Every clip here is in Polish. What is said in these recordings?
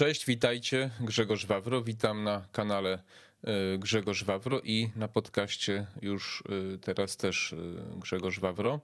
Cześć, witajcie. Grzegorz Wawro. Witam na kanale e, Grzegorz Wawro i na podcaście już e, teraz też e, Grzegorz Wawro.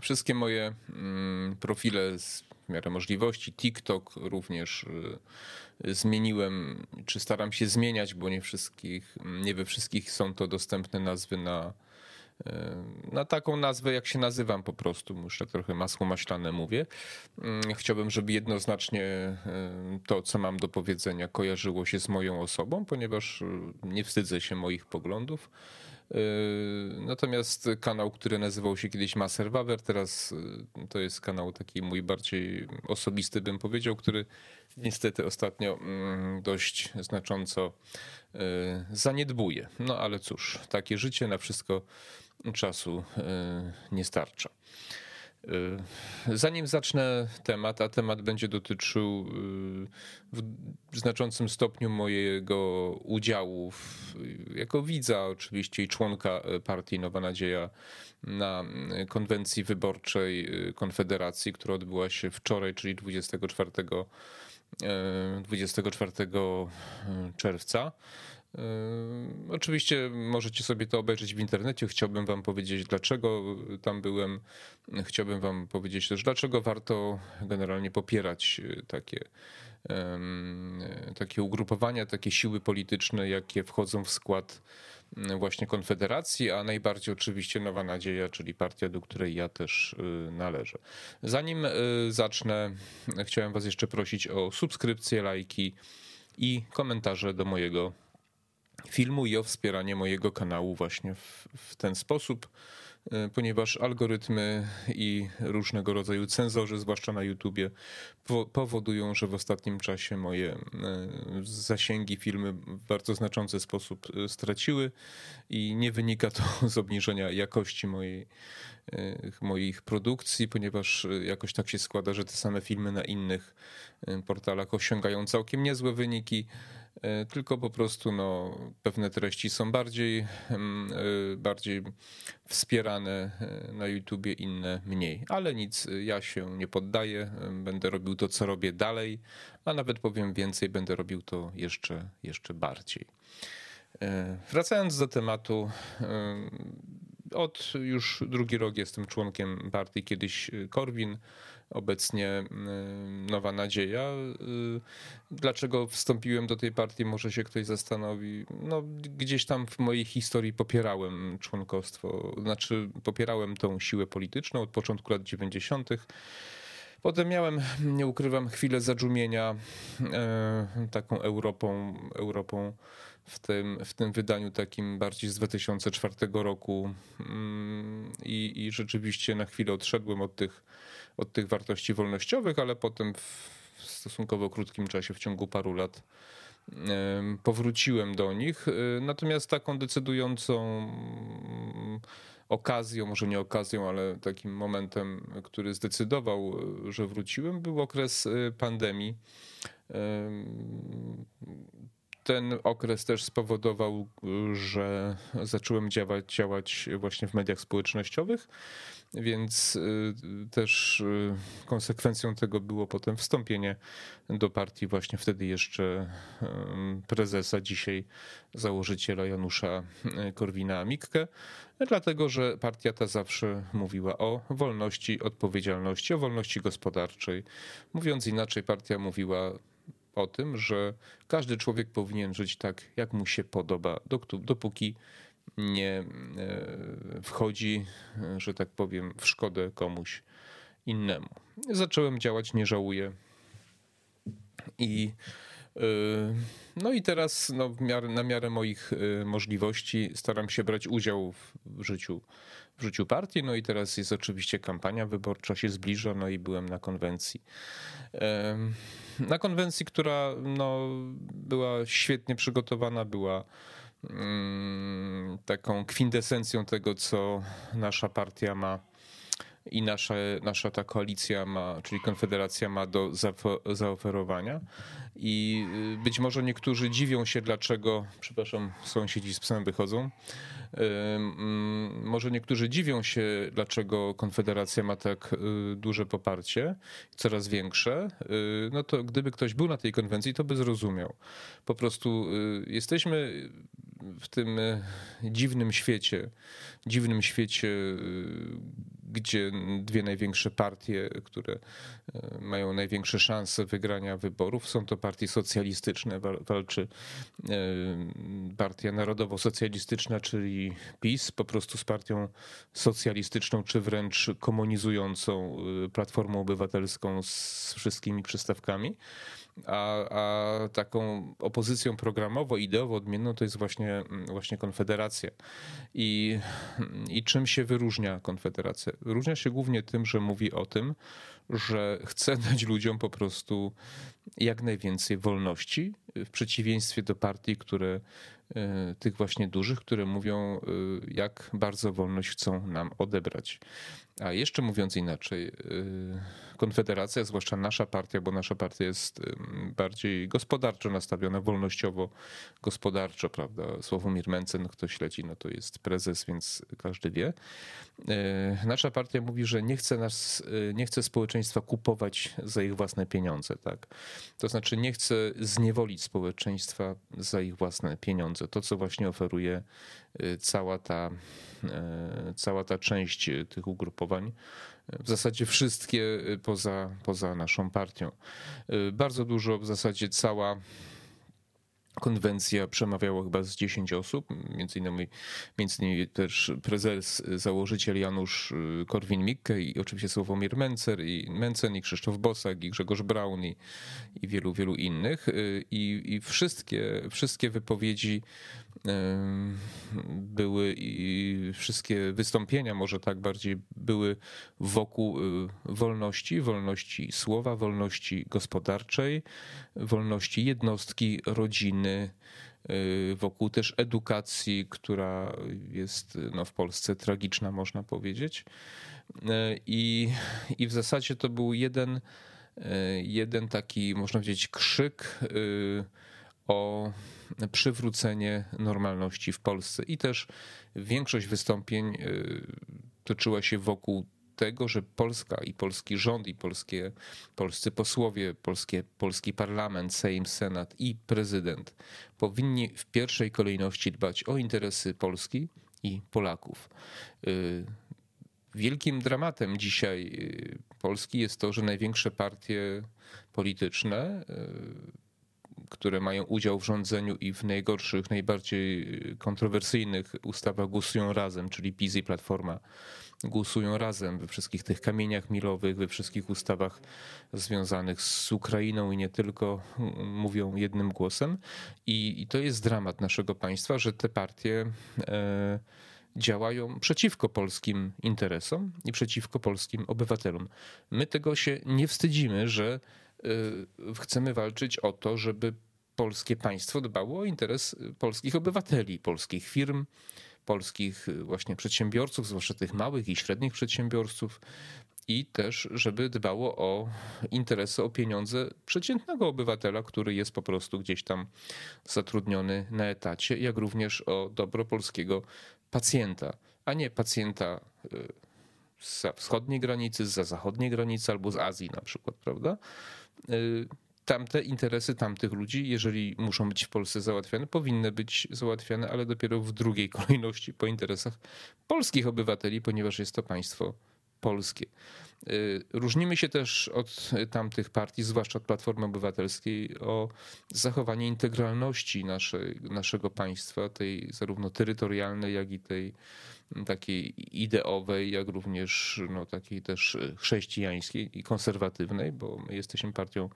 Wszystkie moje mm, profile z w miarę możliwości, TikTok również zmieniłem, czy staram się zmieniać, bo nie wszystkich, nie we wszystkich są to dostępne nazwy na na taką nazwę, jak się nazywam po prostu, już tak trochę masło maślane mówię. Mm, chciałbym, żeby jednoznacznie to, co mam do powiedzenia, kojarzyło się z moją osobą, ponieważ y, nie wstydzę się moich poglądów. Y, natomiast kanał, który nazywał się kiedyś Maser Wawer, teraz y, to jest kanał taki mój bardziej osobisty, bym powiedział, który niestety ostatnio mm, dość znacząco zaniedbuje. No ale cóż, takie życie na wszystko czasu e, nie starcza. E, zanim zacznę temat, a temat będzie dotyczył e, w znaczącym stopniu mojego udziału w, jako widza oczywiście i członka partii Nowa Nadzieja na konwencji wyborczej Konfederacji, która odbyła się wczoraj, czyli 24 24 czerwca. Yy, oczywiście możecie sobie to obejrzeć w internecie. Chciałbym Wam powiedzieć, dlaczego tam byłem. Chciałbym Wam powiedzieć też, dlaczego warto generalnie popierać yy, takie, takie ugrupowania, takie siły polityczne, jakie wchodzą w skład yy, właśnie Konfederacji, a najbardziej oczywiście Nowa Nadzieja, czyli partia, do której ja też należę. Zanim zacznę, chciałem Was jeszcze prosić o subskrypcję, lajki i komentarze do mojego filmu i o wspieranie mojego kanału właśnie w, w ten sposób, e, ponieważ algorytmy i różnego rodzaju cenzorzy, zwłaszcza na YouTubie, powodują, że w ostatnim czasie moje e, zasięgi filmy w bardzo znaczący sposób e, straciły i nie wynika to z obniżenia jakości mojej, moich produkcji, ponieważ jakoś tak się składa, że te same filmy na innych portalach osiągają całkiem niezłe wyniki tylko po prostu no, pewne treści są bardziej, mm, e, bardziej wspierane e, na YouTubie, inne mniej. Ale nic, ja się nie poddaję, będę robił to, co robię dalej, a nawet powiem więcej, będę robił to jeszcze, jeszcze bardziej. Wracając do tematu, od już drugi rok jestem członkiem partii, kiedyś Korwin, obecnie y, Nowa Nadzieja. Y, dlaczego wstąpiłem do tej partii, może się ktoś zastanowi. No, gdzieś tam w mojej historii popierałem członkostwo, znaczy popierałem tą siłę polityczną od początku lat 90. Potem miałem, nie ukrywam, chwilę zadżumienia e, taką Europą, Europą w tym, w tym wydaniu takim bardziej z 2004 roku mm, i, i rzeczywiście na chwilę odszedłem od tych od tych wartości wolnościowych, ale potem w stosunkowo krótkim czasie, w ciągu paru lat, powróciłem do nich. E, natomiast taką decydującą mm, okazją, może nie okazją, ale takim momentem, który zdecydował, że wróciłem, był okres e, pandemii. Ten okres też spowodował, że zacząłem działać, działać właśnie w mediach społecznościowych więc y, też y, konsekwencją tego było potem wstąpienie do partii właśnie wtedy jeszcze prezesa, dzisiaj założyciela Janusza y, Korwina-Mikke, dlatego że partia ta zawsze mówiła o wolności, odpowiedzialności, o wolności gospodarczej. Mówiąc inaczej, partia mówiła o tym, że każdy człowiek powinien żyć tak, jak mu się podoba, dopóki nie e, wchodzi, że tak powiem, w szkodę komuś innemu. Zacząłem działać, nie żałuję. I e, no i teraz no, miarę, na miarę moich e, możliwości staram się brać udział w życiu, w życiu partii. No i teraz jest oczywiście kampania wyborcza, się zbliża, no i byłem na konwencji. Na konwencji, która no, była świetnie przygotowana, była Mm, taką kwintesencją tego, co nasza partia ma i nasza, nasza ta koalicja ma, czyli Konfederacja ma do zaoferowania. I być może niektórzy dziwią się, dlaczego, przepraszam, sąsiedzi z psem wychodzą. Może niektórzy dziwią się, dlaczego Konfederacja ma tak duże poparcie, coraz większe. No to gdyby ktoś był na tej konwencji, to by zrozumiał. Po prostu jesteśmy w tym dziwnym świecie, dziwnym świecie, gdzie dwie największe partie, które mają największe szanse wygrania wyborów, są to partie socjalistyczne. Walczy e, Partia Narodowo-Socjalistyczna, czyli PiS, po prostu z partią socjalistyczną, czy wręcz komunizującą e, Platformą Obywatelską z wszystkimi przystawkami a, a taką opozycją programowo, ideowo odmienną to jest właśnie, właśnie Konfederacja. I, I czym się wyróżnia Konfederacja? Wyróżnia się głównie tym, że mówi o tym, że chce dać ludziom po prostu jak najwięcej wolności, w przeciwieństwie do partii, które e, tych właśnie dużych, które mówią, e, jak bardzo wolność chcą nam odebrać. A jeszcze mówiąc inaczej, y, Konfederacja, zwłaszcza nasza partia, bo nasza partia jest bardziej gospodarczo nastawiona, wolnościowo gospodarczo, prawda? Sławomir Mencen, kto śledzi, no to jest prezes, więc każdy wie. Y, nasza partia mówi, że nie chce nas, y, nie chce społeczeństwa kupować za ich własne pieniądze, tak? To znaczy nie chce zniewolić społeczeństwa za ich własne pieniądze. To, co właśnie oferuje cała ta, cała ta część tych ugrupowań w zasadzie wszystkie poza, poza naszą partią. Bardzo dużo, w zasadzie cała konwencja przemawiało chyba z 10 osób, między innymi, między innymi też prezes, założyciel Janusz Korwin-Mikke i oczywiście Sławomir Mencer i Mencen i Krzysztof Bosak i Grzegorz Braun i, i wielu, wielu innych. I, i wszystkie, wszystkie wypowiedzi były i wszystkie wystąpienia, może tak bardziej, były wokół y, wolności, wolności słowa, wolności gospodarczej, wolności jednostki, rodziny, y, wokół też edukacji, która jest no, w Polsce tragiczna, można powiedzieć. Y, I, I w zasadzie to był jeden, jeden taki, można powiedzieć, krzyk o przywrócenie normalności w Polsce. I też większość wystąpień y, toczyła się wokół tego, że Polska i polski rząd, i polskie, polscy posłowie, polskie, polski parlament, Sejm, Senat i prezydent powinni w pierwszej kolejności dbać o interesy Polski i Polaków. Y, wielkim dramatem dzisiaj y, Polski jest to, że największe partie polityczne które mają udział w rządzeniu i w najgorszych, najbardziej kontrowersyjnych ustawach głosują razem, czyli PiS i Platforma głosują razem we wszystkich tych kamieniach milowych, we wszystkich ustawach związanych z Ukrainą i nie tylko mówią jednym głosem. I, i to jest dramat naszego państwa, że te partie e, działają przeciwko polskim interesom i przeciwko polskim obywatelom. My tego się nie wstydzimy, że Y, chcemy walczyć o to, żeby polskie państwo dbało o interes polskich obywateli, polskich firm, polskich y, właśnie przedsiębiorców, zwłaszcza tych małych i średnich przedsiębiorców, i też, żeby dbało o interesy, o pieniądze przeciętnego obywatela, który jest po prostu gdzieś tam zatrudniony na etacie, jak również o dobro polskiego pacjenta, a nie pacjenta y, z wschodniej granicy, z zachodniej granicy albo z Azji na przykład, prawda? Tamte interesy tamtych ludzi, jeżeli muszą być w Polsce załatwiane, powinny być załatwiane, ale dopiero w drugiej kolejności po interesach polskich obywateli, ponieważ jest to państwo polskie. Y, różnimy się też od tamtych partii, zwłaszcza od Platformy Obywatelskiej, o zachowanie integralności naszego państwa, tej zarówno terytorialnej, jak i tej takiej ideowej, jak również no, takiej też chrześcijańskiej i konserwatywnej, bo my jesteśmy partią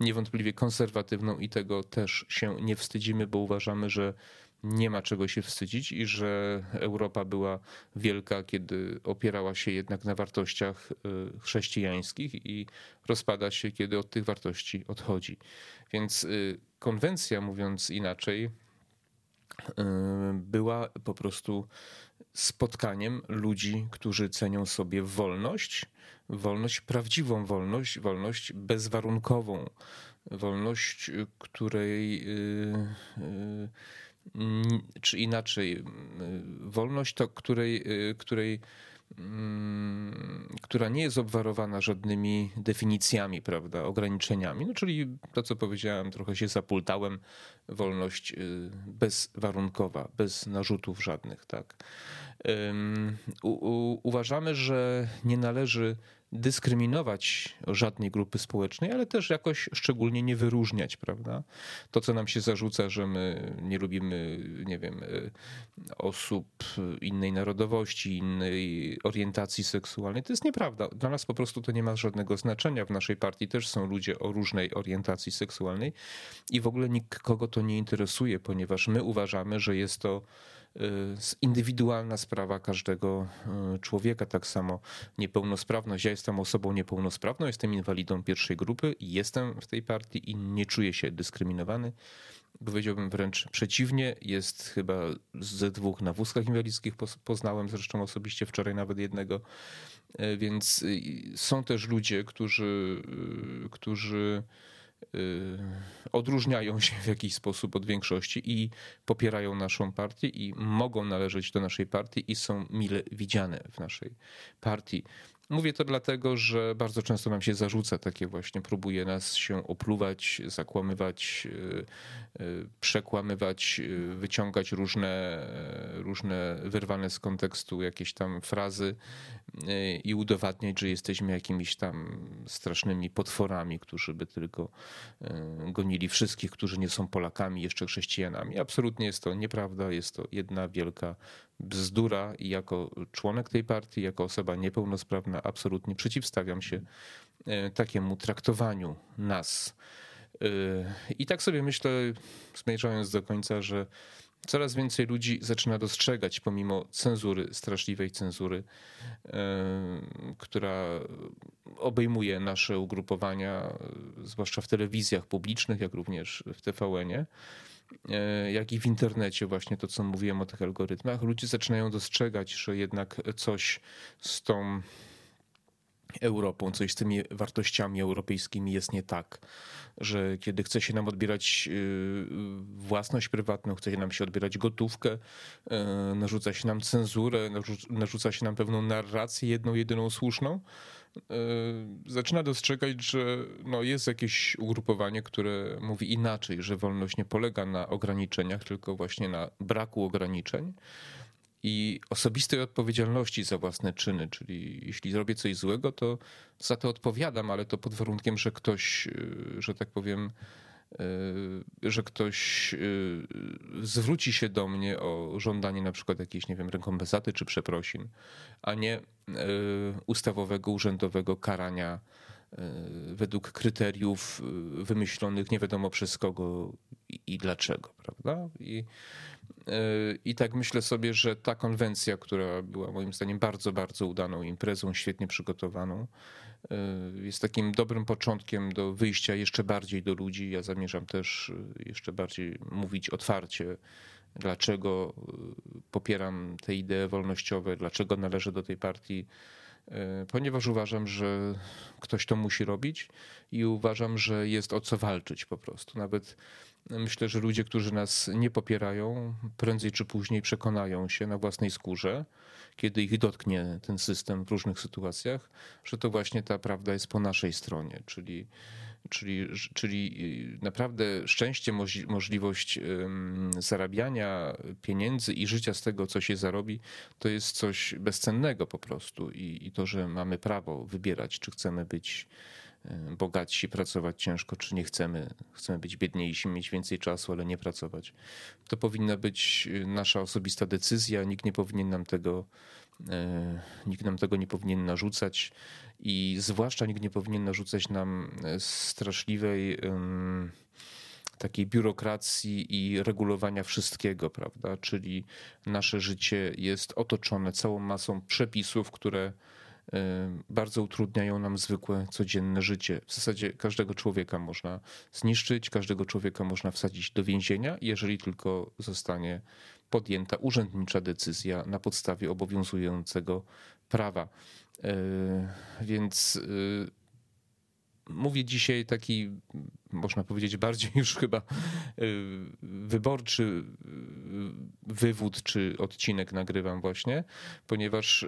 niewątpliwie konserwatywną i tego też się nie wstydzimy, bo uważamy, że nie ma czego się wstydzić i że Europa była wielka, kiedy opierała się jednak na wartościach y, chrześcijańskich i rozpada się, kiedy od tych wartości odchodzi. Więc y, konwencja, mówiąc inaczej, y, była po prostu spotkaniem ludzi, którzy cenią sobie wolność, wolność, prawdziwą wolność, wolność bezwarunkową, wolność, której czy inaczej, wolność to której, której Mm, która nie jest obwarowana żadnymi definicjami, prawda, ograniczeniami. No, czyli to, co powiedziałem, trochę się zapultałem, wolność y, bezwarunkowa, bez narzutów żadnych, tak. U, u, uważamy, że nie należy dyskryminować żadnej grupy społecznej, ale też jakoś szczególnie nie wyróżniać, prawda? To, co nam się zarzuca, że my nie lubimy, nie wiem, osób innej narodowości, innej orientacji seksualnej, to jest nieprawda. Dla nas po prostu to nie ma żadnego znaczenia. W naszej partii też są ludzie o różnej orientacji seksualnej i w ogóle nikogo to nie interesuje, ponieważ my uważamy, że jest to indywidualna sprawa każdego y, człowieka. Tak samo niepełnosprawność. Ja jestem osobą niepełnosprawną, jestem inwalidą pierwszej grupy i jestem w tej partii i nie czuję się dyskryminowany. Powiedziałbym wręcz przeciwnie. Jest chyba ze dwóch na wózkach inwalidzkich. Poznałem zresztą osobiście wczoraj nawet jednego. Y, więc są też ludzie, którzy, którzy Y, odróżniają się w jakiś sposób od większości i popierają naszą partię i mogą należeć do naszej partii i są mile widziane w naszej partii. Mówię to dlatego, że bardzo często nam się zarzuca takie właśnie, próbuje nas się opluwać, zakłamywać, y, y, przekłamywać, wyciągać różne, różne wyrwane z kontekstu jakieś tam frazy i udowadniać, że jesteśmy jakimiś tam strasznymi potworami, którzy by tylko gonili wszystkich, którzy nie są Polakami, jeszcze chrześcijanami. Absolutnie jest to nieprawda, jest to jedna wielka bzdura i jako członek tej partii, jako osoba niepełnosprawna absolutnie przeciwstawiam się e, takiemu traktowaniu nas. E, I tak sobie myślę, zmierzając do końca, że coraz więcej ludzi zaczyna dostrzegać, pomimo cenzury, straszliwej cenzury, e, która obejmuje nasze ugrupowania, zwłaszcza w telewizjach publicznych, jak również w TVN-ie, jak i w internecie, właśnie to, co mówiłem o tych algorytmach, ludzie zaczynają dostrzegać, że jednak coś z tą Europą, coś z tymi wartościami europejskimi jest nie tak, że kiedy chce się nam odbierać y, własność prywatną, chce się nam się odbierać gotówkę, y, narzuca się nam cenzurę, narzuca się nam pewną narrację, jedną, jedyną słuszną, Y, zaczyna dostrzegać, że no jest jakieś ugrupowanie, które mówi inaczej, że wolność nie polega na ograniczeniach, tylko właśnie na braku ograniczeń i osobistej odpowiedzialności za własne czyny. Czyli jeśli zrobię coś złego, to za to odpowiadam, ale to pod warunkiem, że ktoś, y, że tak powiem, Y, że ktoś y, zwróci się do mnie o żądanie na przykład jakiejś, nie wiem, rekompensaty czy przeprosin, a nie ustawowego, urzędowego karania według kryteriów wymyślonych nie wiadomo przez kogo i, dlaczego, prawda? I, I tak myślę sobie, że ta konwencja, która była moim zdaniem bardzo, bardzo udaną imprezą, świetnie przygotowaną, Y, jest takim dobrym początkiem do wyjścia jeszcze bardziej do ludzi. Ja zamierzam też y, jeszcze bardziej mówić otwarcie, dlaczego popieram te idee wolnościowe, dlaczego należę do tej partii, ponieważ uważam, że ktoś to musi robić i uważam, że jest o co walczyć po prostu. Nawet myślę, że ludzie, którzy nas nie popierają, prędzej czy później przekonają się na własnej skórze, kiedy ich dotknie ten system w różnych sytuacjach, że to właśnie ta prawda jest po naszej stronie, czyli, czyli, czyli naprawdę szczęście, możliwość zarabiania pieniędzy i życia z tego, co się zarobi, to jest coś bezcennego po prostu. I, i to, że mamy prawo wybierać, czy chcemy być E, bogatsi, pracować ciężko, czy nie chcemy, chcemy być biedniejsi, mieć więcej czasu, ale nie pracować. To powinna być e, nasza osobista decyzja, nikt nie powinien nam tego, nikt nam tego nie powinien narzucać i zwłaszcza nikt nie powinien narzucać nam straszliwej takiej biurokracji i regulowania wszystkiego, prawda? Czyli nasze życie jest otoczone całą masą przepisów, które Y, bardzo utrudniają nam zwykłe, codzienne życie. W zasadzie każdego człowieka można zniszczyć, każdego człowieka można wsadzić do więzienia, jeżeli tylko zostanie podjęta urzędnicza decyzja na podstawie obowiązującego prawa. Y, więc y, mówię dzisiaj taki można powiedzieć, bardziej już chyba wyborczy wywód czy odcinek nagrywam właśnie, ponieważ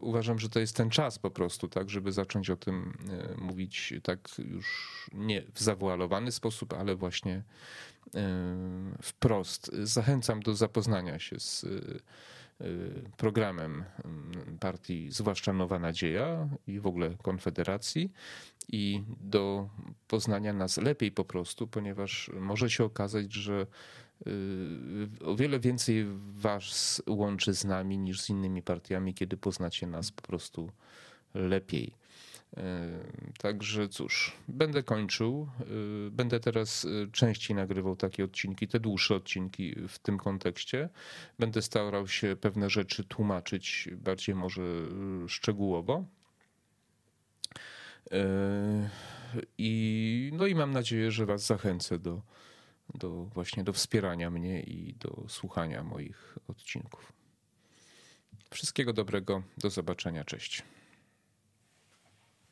uważam, że to jest ten czas po prostu, tak, żeby zacząć o tym mówić tak już nie w zawoalowany sposób, ale właśnie wprost. Zachęcam do zapoznania się z programem partii, zwłaszcza Nowa Nadzieja i w ogóle Konfederacji, i do poznania nas lepiej po prostu, ponieważ może się okazać, że o wiele więcej was łączy z nami niż z innymi partiami, kiedy poznacie nas po prostu lepiej. Także cóż, będę kończył. Będę teraz częściej nagrywał takie odcinki, te dłuższe odcinki w tym kontekście. Będę starał się pewne rzeczy tłumaczyć bardziej może szczegółowo. I, no i mam nadzieję, że Was zachęcę do, do właśnie do wspierania mnie i do słuchania moich odcinków. Wszystkiego dobrego, do zobaczenia, cześć.